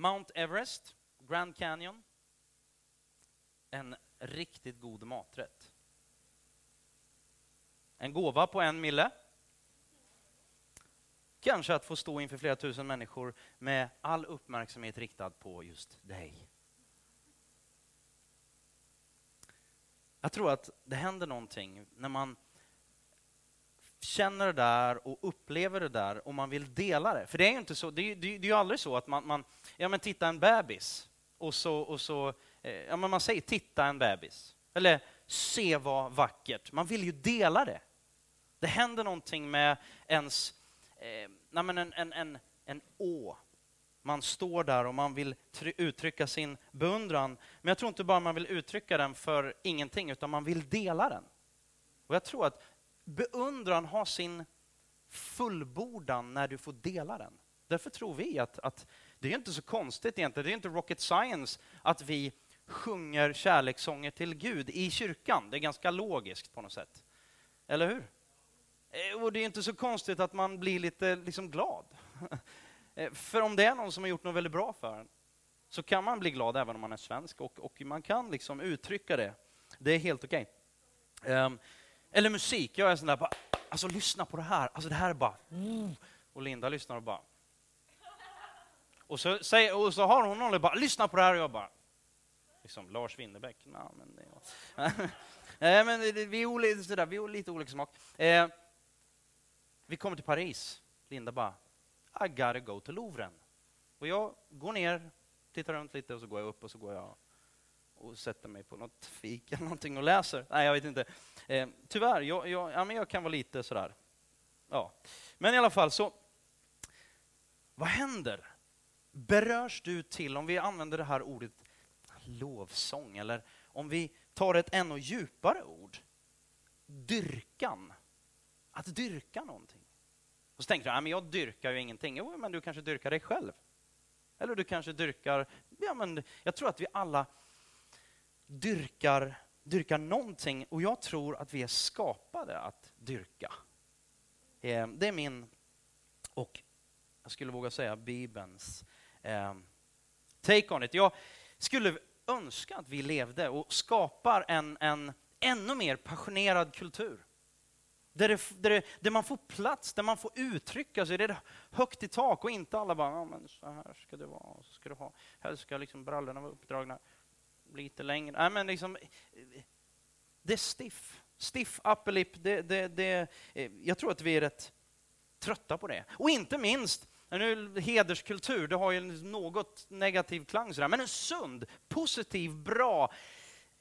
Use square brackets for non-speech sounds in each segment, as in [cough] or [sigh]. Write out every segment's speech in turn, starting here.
Mount Everest, Grand Canyon. En riktigt god maträtt. En gåva på en mille. Kanske att få stå inför flera tusen människor med all uppmärksamhet riktad på just dig. Jag tror att det händer någonting när man känner det där och upplever det där och man vill dela det. För det är ju inte så, det är, det är, ju aldrig så att man, man ja men titta en bebis och så, och så eh, ja men man säger titta en bebis. Eller se vad vackert. Man vill ju dela det. Det händer någonting med ens, eh, nej men en, en, en, en å. Man står där och man vill uttrycka sin beundran. Men jag tror inte bara man vill uttrycka den för ingenting, utan man vill dela den. Och jag tror att beundran har sin fullbordan när du får dela den. Därför tror vi att, att det är inte så konstigt egentligen, det är inte rocket science att vi sjunger kärlekssånger till Gud i kyrkan. Det är ganska logiskt på något sätt. Eller hur? Eh, och det är inte så konstigt att man blir lite liksom glad. [laughs] Eh, för om det är någon som har gjort något väldigt bra för en, så kan man bli glad även om man är svensk och, och man kan liksom uttrycka det. Det är helt okej. Okay. Um, eller musik, jag är sån där bara, alltså lyssna på det här, alltså det här är bara, mm. och Linda lyssnar och bara, och så, säger, och så har hon någon och bara, lyssna på det här och jag bara, liksom Lars Winnerbäck, nah, men det [laughs] Nej, men vi är, olika, sådär, vi är lite olika smak. Eh, vi kommer till Paris, Linda bara, I gotta go to Louvren. Och jag går ner, tittar runt lite och så går jag upp och så går jag och sätter mig på något fik eller någonting och läser. Nej, jag vet inte. Eh, tyvärr, jag, jag, ja, men jag kan vara lite sådär. Ja. Men i alla fall, så vad händer? Berörs du till, om vi använder det här ordet lovsång, eller om vi tar ett ännu djupare ord, dyrkan. Att dyrka någonting. Och så tänker du, men jag dyrkar ju ingenting. Jo, men du kanske dyrkar dig själv. Eller du kanske dyrkar, ja men jag tror att vi alla dyrkar, dyrkar någonting och jag tror att vi är skapade att dyrka. Eh, det är min, och jag skulle våga säga Bibelns eh, take on it. Jag skulle önska att vi levde och skapar en, en ännu mer passionerad kultur. Där, det, där, det, där, man får plats, där man får uttrycka sig. Det är högt i tak och inte alla bara, ja, men så här ska det vara, så ska du ha, här ska liksom brallorna vara uppdragna lite längre. Nej, men liksom, det är stiff. Stiff upper lip. Det, det, det, eh, jag tror att vi är rätt trötta på det. Och inte minst, nu, hederskultur, det har ju något negativ klang, sådär, men en sund, positiv, bra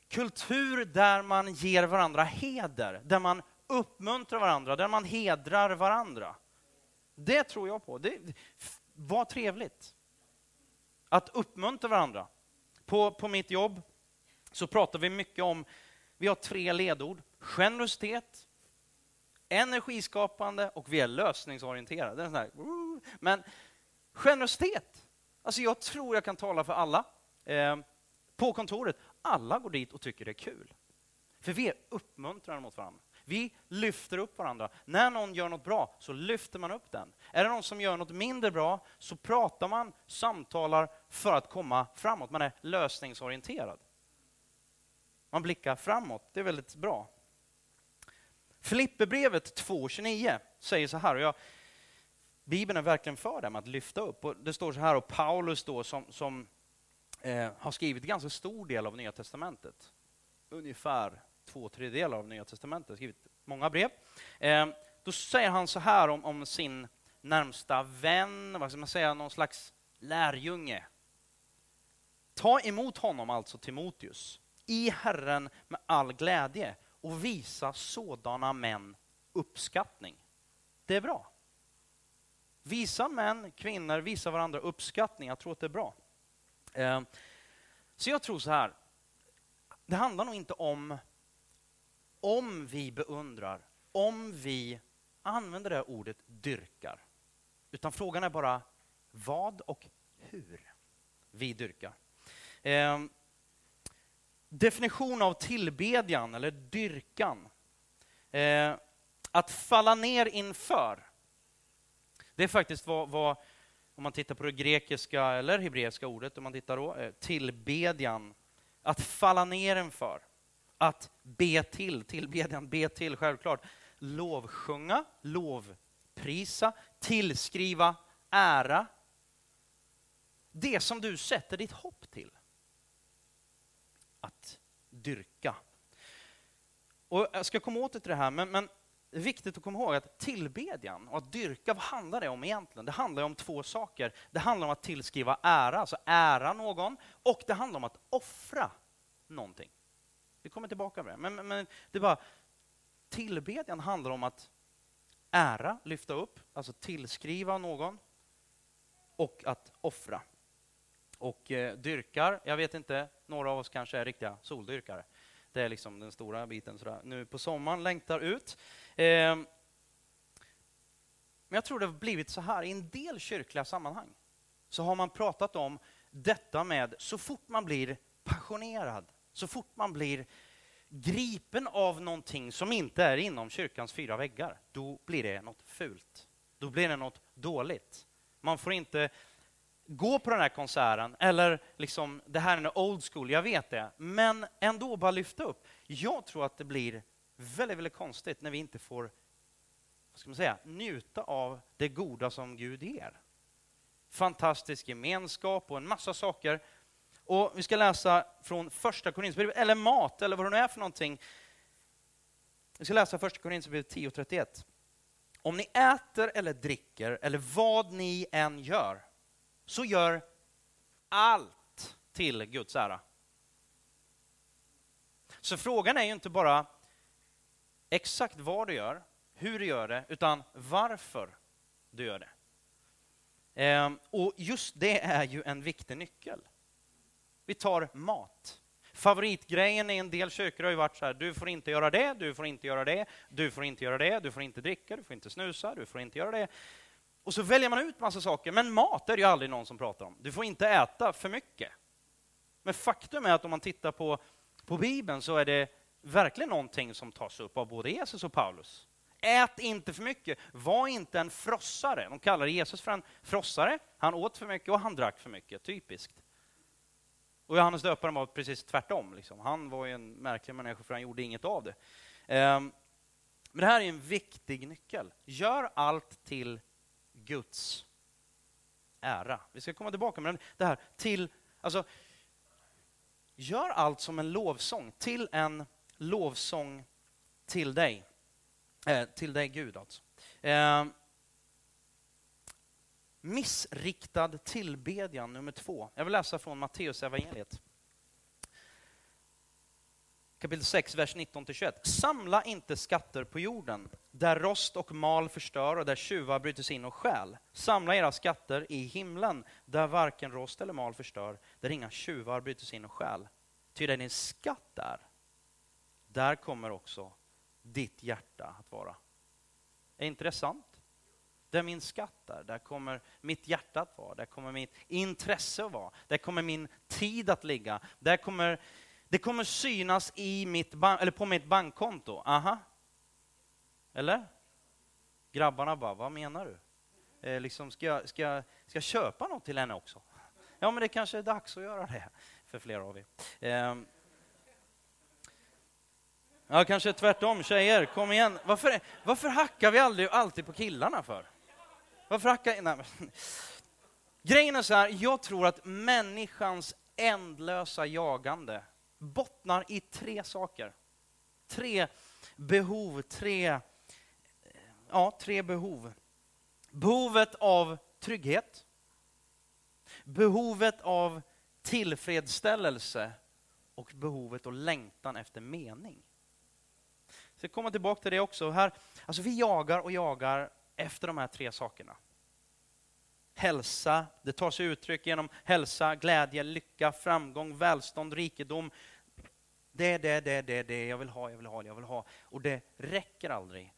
kultur där man ger varandra heder, där man uppmuntrar varandra, där man hedrar varandra. Det tror jag på. Det var trevligt. Att uppmuntra varandra. På, på mitt jobb så pratar vi mycket om, vi har tre ledord. Generositet, energiskapande och vi är lösningsorienterade. Är här, men generositet, alltså jag tror jag kan tala för alla. Eh, på kontoret, alla går dit och tycker det är kul. För vi är uppmuntrande mot varandra. Vi lyfter upp varandra. När någon gör något bra så lyfter man upp den. Är det någon som gör något mindre bra så pratar man, samtalar för att komma framåt. Man är lösningsorienterad. Man blickar framåt. Det är väldigt bra. Filipperbrevet 2.29 säger så här, och jag, Bibeln är verkligen för det med att lyfta upp. Och det står så här, och Paulus då som, som eh, har skrivit en ganska stor del av Nya Testamentet, ungefär två tredjedelar av Nya Testamentet, skrivit många brev. Eh, då säger han så här om, om, sin närmsta vän, vad ska man säga, någon slags lärjunge. Ta emot honom, alltså Timoteus, i Herren med all glädje och visa sådana män uppskattning. Det är bra. Visa män, kvinnor, visa varandra uppskattning. Jag tror att det är bra. Eh, så jag tror så här, det handlar nog inte om om vi beundrar, om vi använder det här ordet dyrkar. Utan frågan är bara vad och hur vi dyrkar. Eh, definition av tillbedjan eller dyrkan. Eh, att falla ner inför. Det är faktiskt vad, vad om man tittar på det grekiska eller hebreiska ordet, om man tittar då, eh, tillbedjan, att falla ner inför, att be till, tillbedjan, be till, självklart, lovsjunga, lovprisa, tillskriva ära, det som du sätter ditt hopp till. Att dyrka. Och jag ska komma åter till det här, men, men det är viktigt att komma ihåg att tillbedjan och att dyrka, vad handlar det om egentligen? Det handlar om två saker. Det handlar om att tillskriva ära, alltså ära någon, och det handlar om att offra någonting. Vi kommer tillbaka till det. Men, men, men det är bara, tillbedjan handlar om att ära, lyfta upp, alltså tillskriva någon, och att offra. Och eh, dyrkar, jag vet inte, några av oss kanske är riktiga soldyrkare. Det är liksom den stora biten sådär. nu på sommaren, längtar ut. Eh, men jag tror det har blivit så här, i en del kyrkliga sammanhang så har man pratat om detta med så fort man blir passionerad, så fort man blir gripen av någonting som inte är inom kyrkans fyra väggar, då blir det något fult. Då blir det något dåligt. Man får inte gå på den här konserten, eller liksom, det här är en old school, jag vet det, men ändå bara lyfta upp. Jag tror att det blir väldigt, väldigt konstigt när vi inte får vad ska man säga, njuta av det goda som Gud ger. Fantastisk gemenskap och en massa saker. Och Vi ska läsa från första Korinthierbrevet, eller mat, eller vad det nu är för någonting. Vi ska läsa första Korinthierbrevet 10.31. Om ni äter eller dricker, eller vad ni än gör, så gör allt till Guds ära. Så frågan är ju inte bara exakt vad du gör, hur du gör det, utan varför du gör det. Ehm, och just det är ju en viktig nyckel. Vi tar mat. Favoritgrejen i en del kyrkor har ju varit så här, du får inte göra det, du får inte göra det, du får inte göra det, du får inte dricka, du får inte snusa, du får inte göra det. Och så väljer man ut massa saker, men mat är det ju aldrig någon som pratar om. Du får inte äta för mycket. Men faktum är att om man tittar på, på Bibeln så är det verkligen någonting som tas upp av både Jesus och Paulus. Ät inte för mycket, var inte en frossare. De kallar Jesus för en frossare. Han åt för mycket och han drack för mycket, typiskt. Och Johannes döparen var precis tvärtom. Liksom. Han var en märklig människa för han gjorde inget av det. Ehm, men det här är en viktig nyckel. Gör allt till Guds ära. Vi ska komma tillbaka med det här till, alltså, gör allt som en lovsång, till en lovsång till dig. Eh, till dig Gud alltså. Eh, missriktad tillbedjan nummer två. Jag vill läsa från Matteus evangeliet kapitel 6, vers 19-21. Samla inte skatter på jorden, där rost och mal förstör och där tjuvar bryter sig in och stjäl. Samla era skatter i himlen, där varken rost eller mal förstör, där inga tjuvar bryter sig in och stjäl. Ty där din skatt är, där kommer också ditt hjärta att vara. Är inte det sant? Där min skatt är, där kommer mitt hjärta att vara, där kommer mitt intresse att vara, där kommer min tid att ligga, där kommer det kommer synas i mitt eller på mitt bankkonto. Aha. Eller? Grabbarna bara, vad menar du? Eh, liksom, ska, jag, ska, jag, ska jag köpa något till henne också? Ja, men det kanske är dags att göra det för flera av er. Eh, ja, kanske tvärtom. Tjejer, kom igen. Varför, varför hackar vi aldrig alltid på killarna för? Varför hackar... Nej, Grejen är så här, jag tror att människans ändlösa jagande bottnar i tre saker. Tre behov, tre, ja, tre behov. Behovet av trygghet, behovet av tillfredsställelse och behovet och längtan efter mening. Så jag kommer tillbaka till det också. Här, alltså vi jagar och jagar efter de här tre sakerna. Hälsa, det tar sig uttryck genom hälsa, glädje, lycka, framgång, välstånd, rikedom. Det, det, det, det, det, jag vill ha, jag vill ha, jag vill ha. Och det räcker aldrig.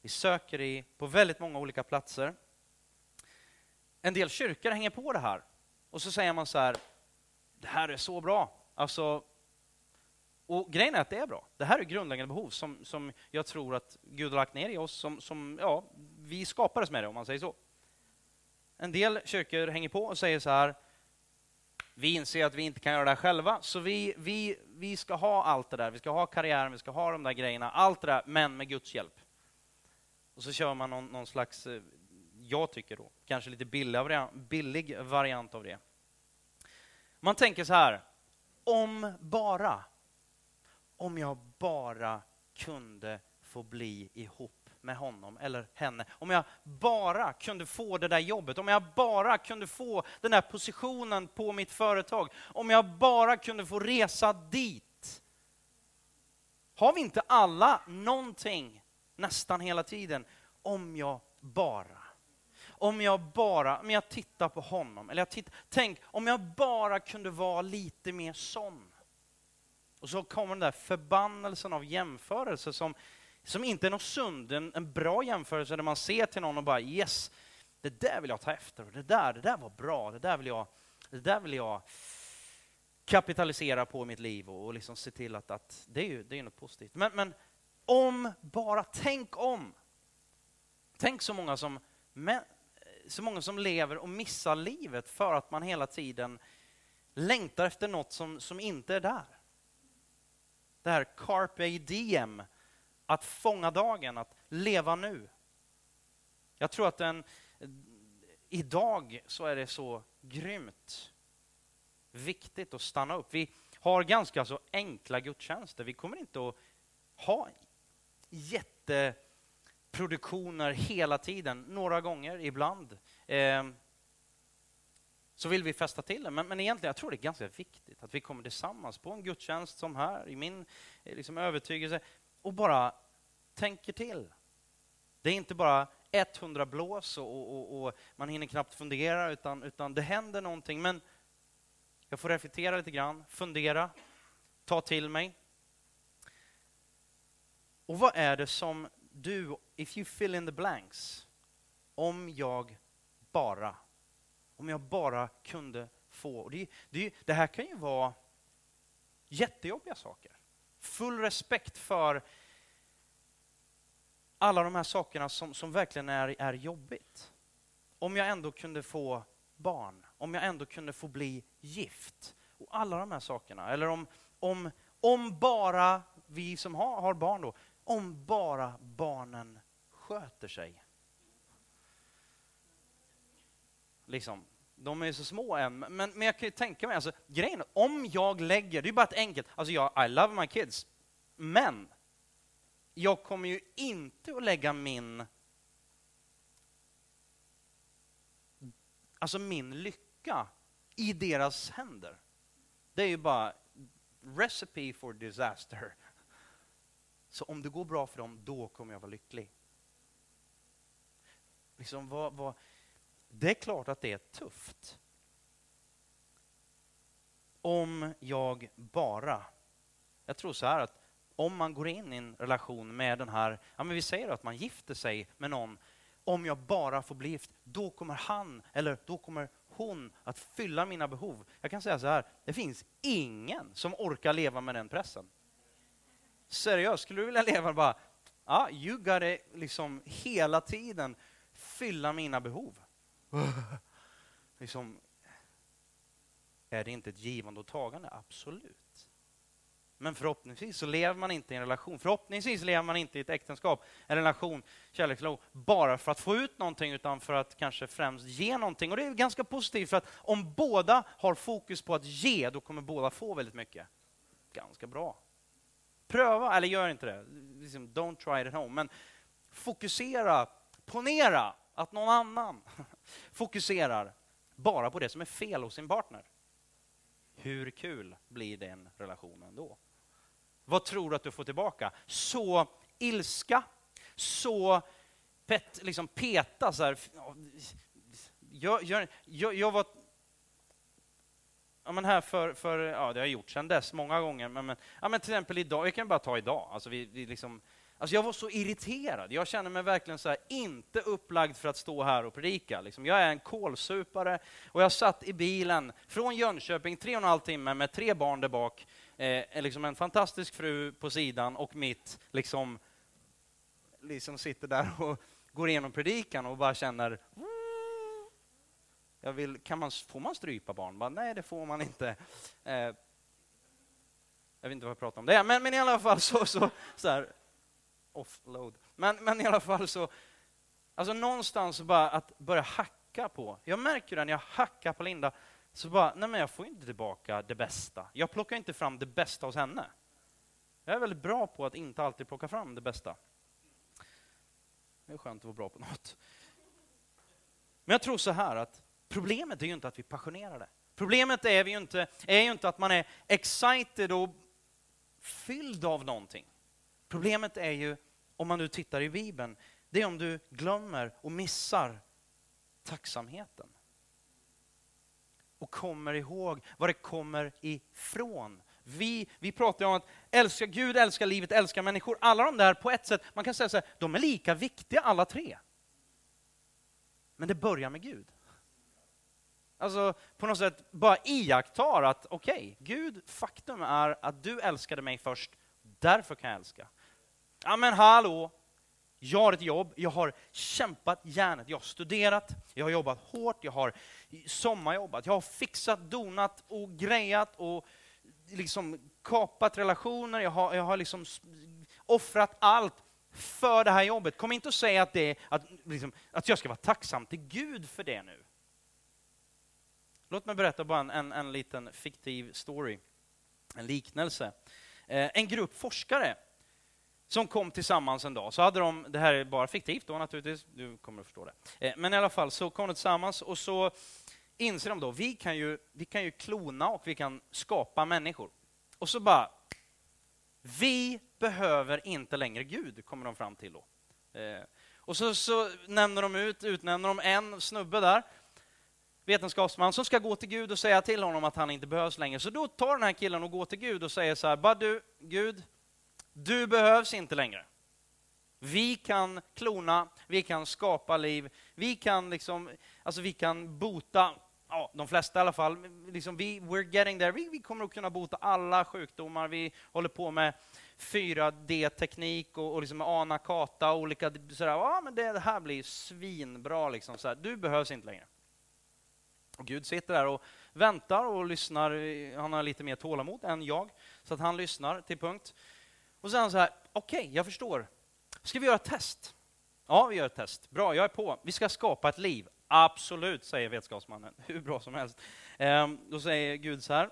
Vi söker i, på väldigt många olika platser. En del kyrkor hänger på det här. Och så säger man så här, det här är så bra. Alltså, och grejen är att det är bra. Det här är grundläggande behov som, som jag tror att Gud har lagt ner i oss, som, som ja, vi skapades med det om man säger så. En del kyrkor hänger på och säger så här, vi inser att vi inte kan göra det här själva, så vi, vi, vi ska ha allt det där. Vi ska ha karriären, vi ska ha de där grejerna, allt det där, men med Guds hjälp. Och så kör man någon, någon slags, eh, jag tycker då, kanske lite billig variant, billig variant av det. Man tänker så här, om bara, om jag bara kunde få bli ihop med honom eller henne. Om jag bara kunde få det där jobbet, om jag bara kunde få den där positionen på mitt företag, om jag bara kunde få resa dit. Har vi inte alla någonting nästan hela tiden? Om jag bara. Om jag bara, om jag tittar på honom, eller jag tittar, tänk om jag bara kunde vara lite mer sån. Och så kommer den där förbannelsen av jämförelse som som inte är något sund, en, en bra jämförelse där man ser till någon och bara yes, det där vill jag ta efter, det där, det där var bra, det där vill jag, det där vill jag kapitalisera på i mitt liv och, och liksom se till att, att det är ju det är något positivt. Men, men om bara, tänk om. Tänk så många som, så många som lever och missar livet för att man hela tiden längtar efter något som, som inte är där. Det här carpe diem att fånga dagen, att leva nu. Jag tror att den, idag så är det så grymt viktigt att stanna upp. Vi har ganska så enkla gudstjänster. Vi kommer inte att ha jätteproduktioner hela tiden, några gånger ibland. Ehm, så vill vi fästa till det. Men, men egentligen, jag tror det är ganska viktigt att vi kommer tillsammans på en gudstjänst som här, i min eh, liksom, övertygelse, och bara tänker till. Det är inte bara 100 blås och, och, och, man hinner knappt fundera, utan, utan det händer någonting. Men jag får reflektera lite grann, fundera, ta till mig. Och vad är det som du, if you fill in the blanks, om jag bara, om jag bara kunde få. Det, det, det här kan ju vara jättejobbiga saker. Full respekt för alla de här sakerna som, som verkligen är, är jobbigt. Om jag ändå kunde få barn, om jag ändå kunde få bli gift. Och alla de här sakerna. Eller om, om, om bara vi som har, har barn då, om bara barnen sköter sig. Liksom, de är ju så små än, men, men jag kan ju tänka mig, alltså, grejen om jag lägger, det är bara ett enkelt, alltså jag, I love my kids, men jag kommer ju inte att lägga min alltså min lycka i deras händer. Det är ju bara recipe for disaster. Så om det går bra för dem, då kommer jag vara lycklig. Liksom, vad, vad, det är klart att det är tufft. Om jag bara... Jag tror så här att om man går in i en relation med den här, ja men vi säger att man gifter sig med någon, om jag bara får bli gift, då kommer han eller då kommer hon att fylla mina behov. Jag kan säga så här, det finns ingen som orkar leva med den pressen. Seriöst, skulle du vilja leva bara, ja, you gotta liksom hela tiden fylla mina behov. [laughs] liksom, är det inte ett givande och tagande? Absolut. Men förhoppningsvis så lever man inte i en relation. Förhoppningsvis lever man inte i ett äktenskap, en relation, kärleksrelation, bara för att få ut någonting, utan för att kanske främst ge någonting. Och det är ganska positivt, för att om båda har fokus på att ge, då kommer båda få väldigt mycket. Ganska bra. Pröva, eller gör inte det. Liksom, don't try it at home. Men fokusera, ponera att någon annan [laughs] fokuserar bara på det som är fel hos sin partner. Hur kul blir den relationen då? Vad tror du att du får tillbaka? Så ilska, så pet, liksom peta. Så här. Jag, jag, jag, jag var... Ja, men här för, för, ja, det har jag gjort sedan dess många gånger. Men, men, ja, men till exempel idag, jag kan bara ta idag. Alltså vi, vi liksom, alltså jag var så irriterad. Jag känner mig verkligen så här, inte upplagd för att stå här och predika. Liksom, jag är en kolsupare och jag satt i bilen från Jönköping tre och en halv timme med tre barn där bak eh, liksom en fantastisk fru på sidan och mitt liksom, liksom sitter där och går igenom predikan och bara känner jag vill, kan man, får man strypa barn? Bara, Nej, det får man inte. Eh, jag vet inte vad jag pratar om det, men, men i alla fall så, så, så här, offload. Men, men i alla fall så, alltså någonstans bara att börja hacka på. Jag märker det när jag hackar på Linda, så bara, nej men jag får inte tillbaka det bästa. Jag plockar inte fram det bästa hos henne. Jag är väldigt bra på att inte alltid plocka fram det bästa. Det är skönt att vara bra på något. Men jag tror så här att problemet är ju inte att vi är passionerade. Problemet är ju inte, är ju inte att man är excited och fylld av någonting. Problemet är ju, om man nu tittar i Bibeln, det är om du glömmer och missar tacksamheten. Och kommer ihåg var det kommer ifrån. Vi, vi pratar om att älska Gud, älska livet, älska människor. Alla de där på ett sätt, man kan säga så här, de är lika viktiga alla tre. Men det börjar med Gud. Alltså på något sätt bara iakttar att okej, okay, Gud, faktum är att du älskade mig först, därför kan jag älska. Ja men hallå, jag har ett jobb, jag har kämpat järnet, jag har studerat, jag har jobbat hårt, jag har sommarjobbat, jag har fixat, donat och grejat och liksom kapat relationer, jag har, jag har liksom offrat allt för det här jobbet. Kom inte och säg att, det, att, liksom, att jag ska vara tacksam till Gud för det nu. Låt mig berätta bara en, en, en liten fiktiv story, en liknelse. Eh, en grupp forskare som kom tillsammans en dag. Så hade de, det här är bara fiktivt då naturligtvis, du kommer att förstå det. Eh, men i alla fall så kom de tillsammans och så inser de då, vi kan ju, vi kan ju klona och vi kan skapa människor. Och så bara, vi behöver inte längre Gud, kommer de fram till då. Eh, och så, så nämner de ut, utnämner de en snubbe där, vetenskapsman, som ska gå till Gud och säga till honom att han inte behövs längre. Så då tar den här killen och går till Gud och säger så här, bara du, Gud, du behövs inte längre. Vi kan klona, vi kan skapa liv, vi kan liksom, alltså vi kan bota, ja, de flesta i alla fall, liksom vi, we're getting there. Vi, vi kommer att kunna bota alla sjukdomar. Vi håller på med 4D-teknik och, och liksom ana kata och olika sådär. Ja, men det, det här blir svinbra liksom. Sådär. Du behövs inte längre. Och Gud sitter där och väntar och lyssnar. Han har lite mer tålamod än jag, så att han lyssnar till punkt. Och sen så här, okej, okay, jag förstår. Ska vi göra ett test? Ja, vi gör ett test. Bra, jag är på. Vi ska skapa ett liv. Absolut, säger vetenskapsmannen. [laughs] Hur bra som helst. Ehm, då säger Gud så här.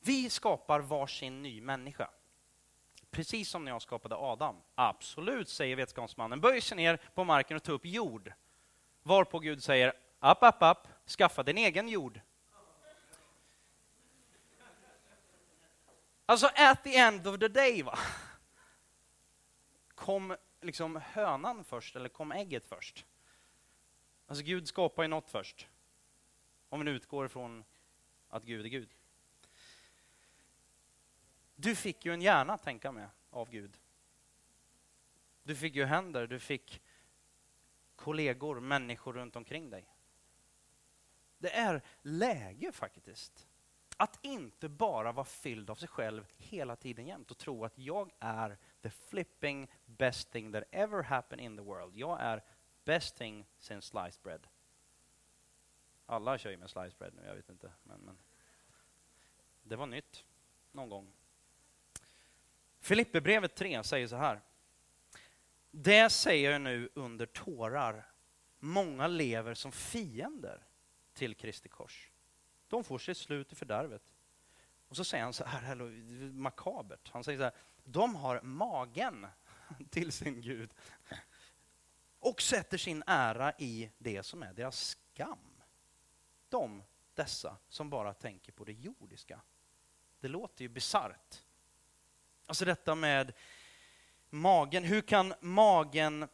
Vi skapar varsin ny människa. Precis som när jag skapade Adam. Absolut, säger vetenskapsmannen. Böj sig ner på marken och ta upp jord. Varpå Gud säger, app, app, app, skaffa din egen jord. Alltså, at the end of the day, va? kom liksom hönan först eller kom ägget först? Alltså, Gud skapar ju något först. Om vi utgår ifrån att Gud är Gud. Du fick ju en hjärna att tänka med av Gud. Du fick ju händer, du fick kollegor, människor runt omkring dig. Det är läge faktiskt att inte bara vara fylld av sig själv hela tiden jämt och tro att jag är the flipping best thing that ever happened in the world. Jag är best thing since sliced bread. Alla kör ju med sliced bread nu, jag vet inte. Men, men. Det var nytt någon gång. Filipperbrevet 3 säger så här. Det säger jag nu under tårar. Många lever som fiender till Kristi kors. De får sitt slut i fördärvet. Och så säger han så här, makabert, han säger så här, de har magen [laughs] till sin Gud och sätter sin ära i det som är deras skam. De, dessa, som bara tänker på det jordiska. Det låter ju bisarrt. Alltså detta med magen. Hur kan magen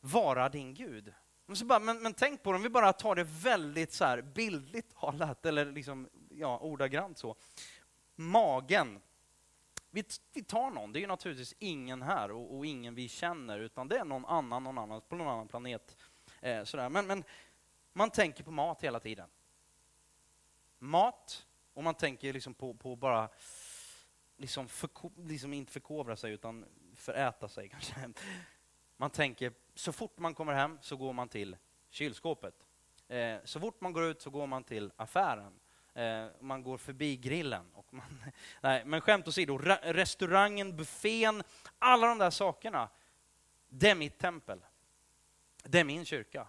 vara din Gud? Men, bara, men, men, tänk på det, om vi bara tar det väldigt så här bildligt talat, eller liksom, ja, ordagrant så. Magen. Vi, vi tar någon, det är naturligtvis ingen här och, och, ingen vi känner, utan det är någon annan, någon annan på någon annan planet. Eh, sådär. Men, men man tänker på mat hela tiden. Mat, och man tänker liksom på, på bara liksom, för, liksom inte förkovra sig, utan föräta sig kanske. Man tänker, så fort man kommer hem så går man till kylskåpet. Eh, så fort man går ut så går man till affären. Eh, man går förbi grillen. Och man, [laughs] nej, men skämt åsido, restaurangen, buffén, alla de där sakerna. Det är mitt tempel. Det är min kyrka.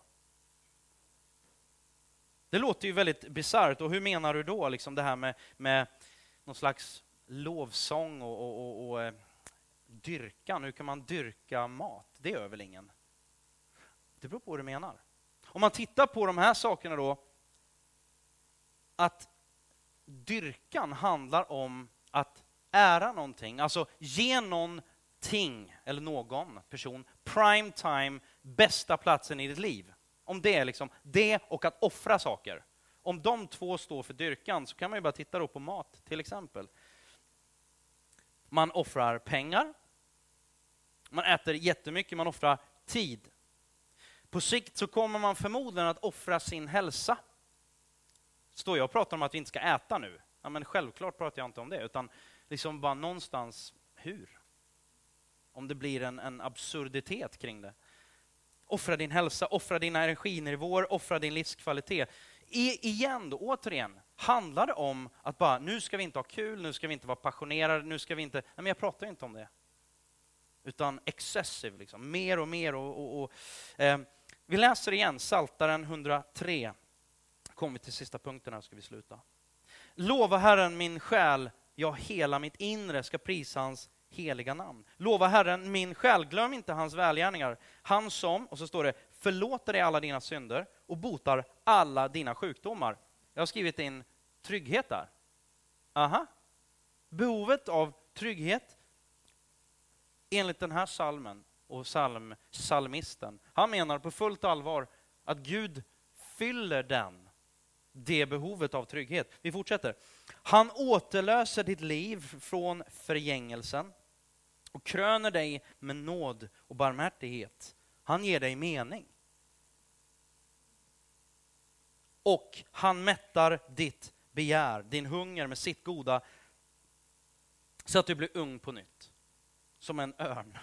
Det låter ju väldigt bisarrt. Och hur menar du då, liksom det här med, med någon slags lovsång och, och, och, och eh, dyrkan? Hur kan man dyrka mat? Det gör väl ingen? Det beror på vad du menar. Om man tittar på de här sakerna då, att dyrkan handlar om att ära någonting, alltså ge någonting eller någon person prime time, bästa platsen i ditt liv. Om det är liksom det och att offra saker. Om de två står för dyrkan så kan man ju bara titta på mat till exempel. Man offrar pengar, man äter jättemycket, man offrar tid. På sikt så kommer man förmodligen att offra sin hälsa. Står jag och pratar om att vi inte ska äta nu? Ja, men självklart pratar jag inte om det, utan liksom bara någonstans hur? Om det blir en, en absurditet kring det. Offra din hälsa, offra dina energinivåer, offra din livskvalitet. I, igen då, återigen, handlar det om att bara, nu ska vi inte ha kul, nu ska vi inte vara passionerade, nu ska vi inte... Nej, men jag pratar inte om det. Utan excessive, liksom. mer och mer. Och, och, och eh, vi läser igen, Saltaren 103. Kommer till sista punkten här, ska vi sluta. Lova Herren min själ, ja, hela mitt inre ska prisa hans heliga namn. Lova Herren min själ, glöm inte hans välgärningar. Han som, och så står det, förlåter dig alla dina synder och botar alla dina sjukdomar. Jag har skrivit in trygghet där. Aha. Behovet av trygghet enligt den här salmen och psalm, psalmisten. Han menar på fullt allvar att Gud fyller den, det behovet av trygghet. Vi fortsätter. Han återlöser ditt liv från förgängelsen och kröner dig med nåd och barmhärtighet. Han ger dig mening. Och han mättar ditt begär, din hunger med sitt goda, så att du blir ung på nytt. Som en örn.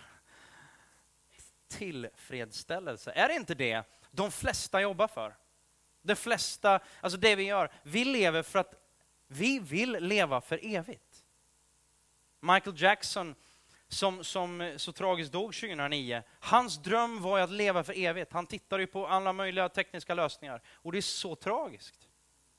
Tillfredsställelse, är det inte det de flesta jobbar för? De flesta, alltså det vi gör, vi lever för att vi vill leva för evigt. Michael Jackson som, som så tragiskt dog 2009. Hans dröm var ju att leva för evigt. Han tittade ju på alla möjliga tekniska lösningar. Och det är så tragiskt.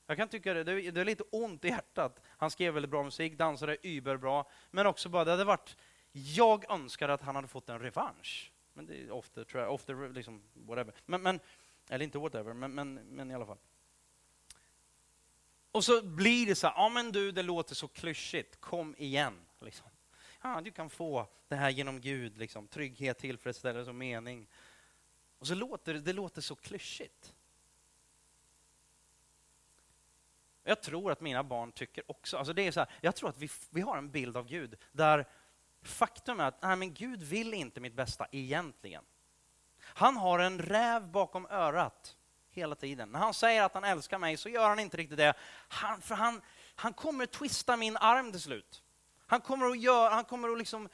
Jag kan tycka det, det är lite ont i hjärtat. Han skrev väldigt bra musik, dansade überbra. Men också bara, det hade varit... Jag önskar att han hade fått en revansch. Men det är ofta, tror jag, ofta liksom, whatever. Men, men, eller inte whatever, men, men, men i alla fall. Och så blir det så här, ja men du, det låter så klyschigt, kom igen. Liksom Ja, du kan få det här genom Gud, liksom, trygghet, tillfredsställelse och mening. Och så låter det, det låter så klyschigt. Jag tror att mina barn tycker också, alltså det är så här, jag tror att vi, vi har en bild av Gud där faktum är att nej, men Gud vill inte mitt bästa egentligen. Han har en räv bakom örat hela tiden. När han säger att han älskar mig så gör han inte riktigt det. Han, för han, han kommer twista min arm till slut. Han kommer att göra, han kommer att liksom...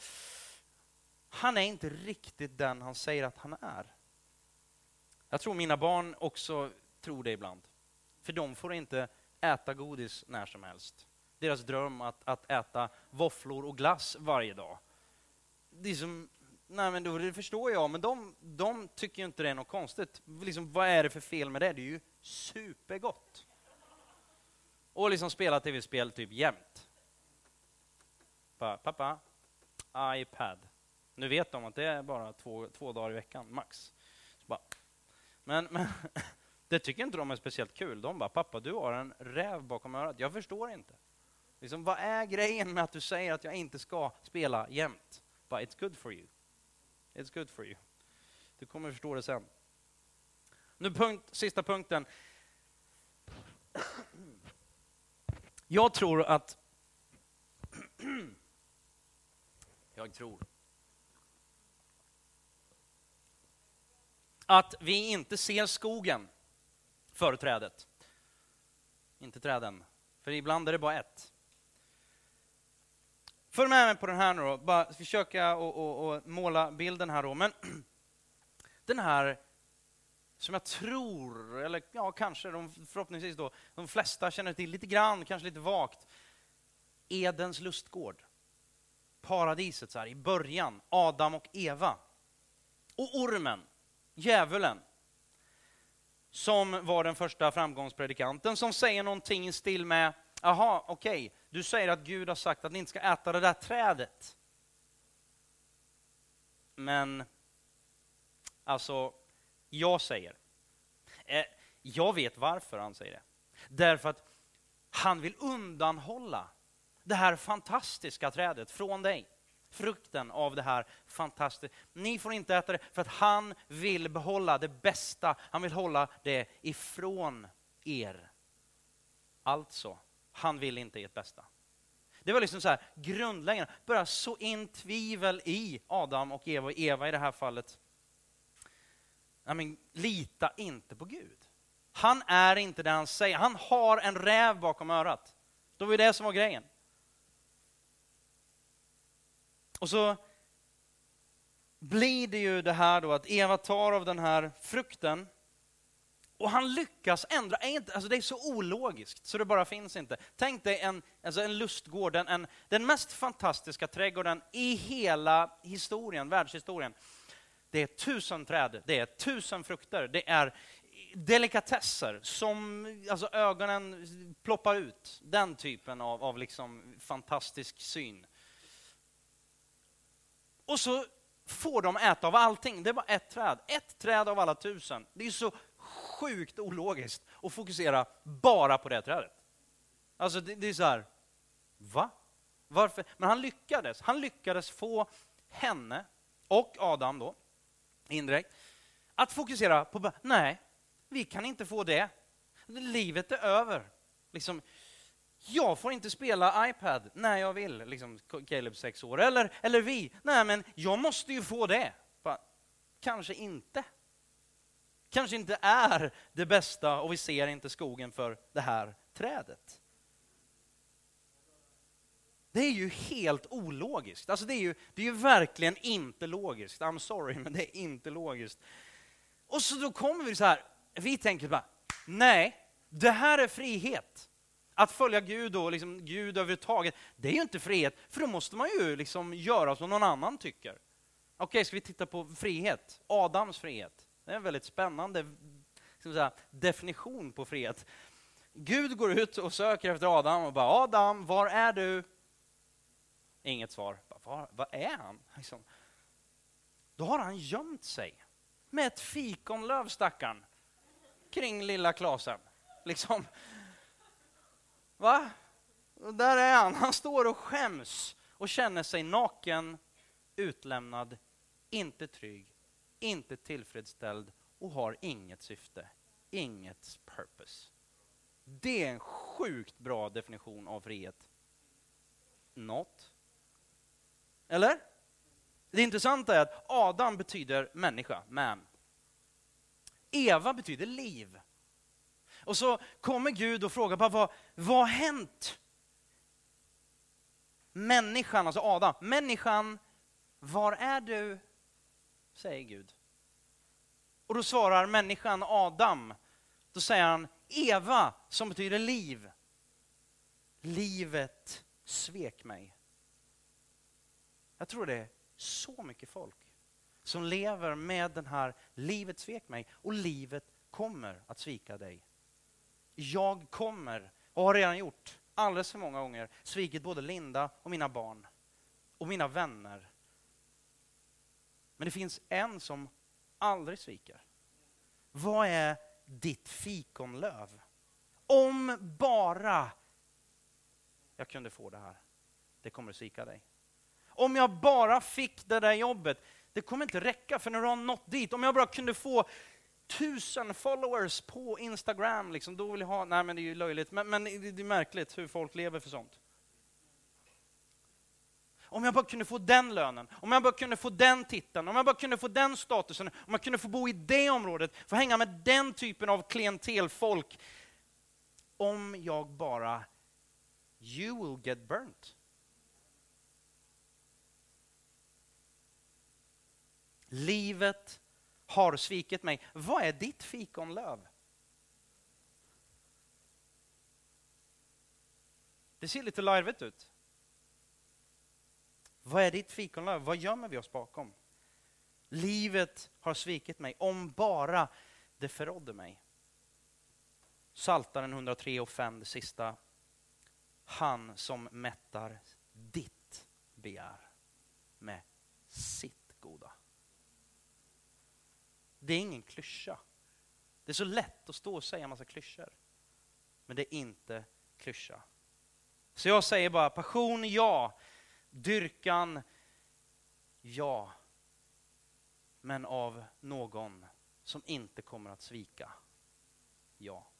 Han är inte riktigt den han säger att han är. Jag tror mina barn också tror det ibland. För de får inte äta godis när som helst. Deras dröm att, att äta våfflor och glass varje dag. Det är som, nej men då, det förstår jag, men de, de tycker inte det är något konstigt. Liksom, vad är det för fel med det? Det är ju supergott. Och liksom spela tv-spel typ jämt. Pappa, pappa, iPad. Nu vet de att det är bara två, två dagar i veckan, max. Bara, men, men [laughs] det tycker inte de är speciellt kul. De bara, pappa du har en räv bakom örat. Jag förstår inte. Liksom, vad är grejen med att du säger att jag inte ska spela jämt? But it's good for you. It's good for you. Du kommer förstå det sen. Nu punkt, sista punkten. Jag tror att [clears throat] Jag tror att vi inte ser skogen före trädet. Inte träden, för ibland är det bara ett. Följ med mig på den här nu då, bara försöka och, och, och måla bilden här då. Men [clears throat] den här som jag tror, eller ja, kanske de, förhoppningsvis då, de flesta känner till lite grann, kanske lite vagt. Edens lustgård. Paradiset så här, i början, Adam och Eva. Och ormen, djävulen, som var den första framgångspredikanten, som säger någonting i stil med, jaha, okej, okay, du säger att Gud har sagt att ni inte ska äta det där trädet. Men, alltså, jag säger, eh, jag vet varför han säger det. Därför att han vill undanhålla det här fantastiska trädet från dig. Frukten av det här fantastiska. Ni får inte äta det för att han vill behålla det bästa. Han vill hålla det ifrån er. Alltså, han vill inte ert bästa. Det var liksom så här grundläggande, börja så in tvivel i Adam och Eva, och Eva i det här fallet. I men, lita inte på Gud. Han är inte det han säger. Han har en räv bakom örat. Det var ju det som var grejen. Och så blir det ju det här då att Eva tar av den här frukten och han lyckas ändra, alltså det är så ologiskt så det bara finns inte. Tänk dig en, alltså en lustgård, en, den mest fantastiska trädgården i hela historien, världshistorien. Det är tusen träd, det är tusen frukter, det är delikatesser som alltså ögonen ploppar ut. Den typen av, av liksom fantastisk syn. Och så får de äta av allting. Det är bara ett träd. Ett träd av alla tusen. Det är så sjukt ologiskt att fokusera bara på det trädet. Alltså det, det är så här, va? Varför? Men han lyckades. Han lyckades få henne och Adam då, indirekt, att fokusera på, nej, vi kan inte få det. Livet är över. Liksom, jag får inte spela iPad när jag vill, liksom Caleb sex år. Eller, eller vi, nej men jag måste ju få det. Kanske inte. Kanske inte är det bästa och vi ser inte skogen för det här trädet. Det är ju helt ologiskt. Alltså det, är ju, det är ju verkligen inte logiskt. I'm sorry, men det är inte logiskt. Och så då kommer vi så här, vi tänker bara, nej, det här är frihet. Att följa Gud och liksom Gud överhuvudtaget, det är ju inte frihet, för då måste man ju liksom göra som någon annan tycker. Okej, okay, ska vi titta på frihet? Adams frihet. Det är en väldigt spännande säga, definition på frihet. Gud går ut och söker efter Adam och bara Adam, var är du? Inget svar. Var, var är han? Liksom. Då har han gömt sig med ett fikonlöv, stackarn, kring lilla Klasen. Liksom. Va? Och där är han. Han står och skäms och känner sig naken, utlämnad, inte trygg, inte tillfredsställd och har inget syfte, inget purpose. Det är en sjukt bra definition av frihet. Not. Eller? Det intressanta är att Adam betyder människa, man. Eva betyder liv. Och så kommer Gud och frågar, vad, vad har hänt? Människan, alltså Adam, människan, var är du? Säger Gud. Och då svarar människan Adam, då säger han Eva, som betyder liv. Livet svek mig. Jag tror det är så mycket folk som lever med den här, livet svek mig och livet kommer att svika dig. Jag kommer, och har redan gjort, alldeles för många gånger svikit både Linda och mina barn och mina vänner. Men det finns en som aldrig sviker. Vad är ditt fikonlöv? Om bara jag kunde få det här. Det kommer att svika dig. Om jag bara fick det där jobbet. Det kommer inte räcka för när du har nått dit. Om jag bara kunde få tusen followers på Instagram, liksom, då vill jag ha... Nej, men det är ju löjligt. Men, men det är märkligt hur folk lever för sånt. Om jag bara kunde få den lönen, om jag bara kunde få den titeln, om jag bara kunde få den statusen, om jag kunde få bo i det området, få hänga med den typen av klientelfolk. Om jag bara... You will get burnt. Livet har svikit mig. Vad är ditt fikonlöv? Det ser lite larvigt ut. Vad är ditt fikonlöv? Vad gömmer vi oss bakom? Livet har svikit mig, om bara det förrådde mig. Saltaren 103 och 5, det sista. Han som mättar ditt begär med sitt goda. Det är ingen klyscha. Det är så lätt att stå och säga en massa klyschor. Men det är inte klyscha. Så jag säger bara passion, ja. Dyrkan, ja. Men av någon som inte kommer att svika, ja.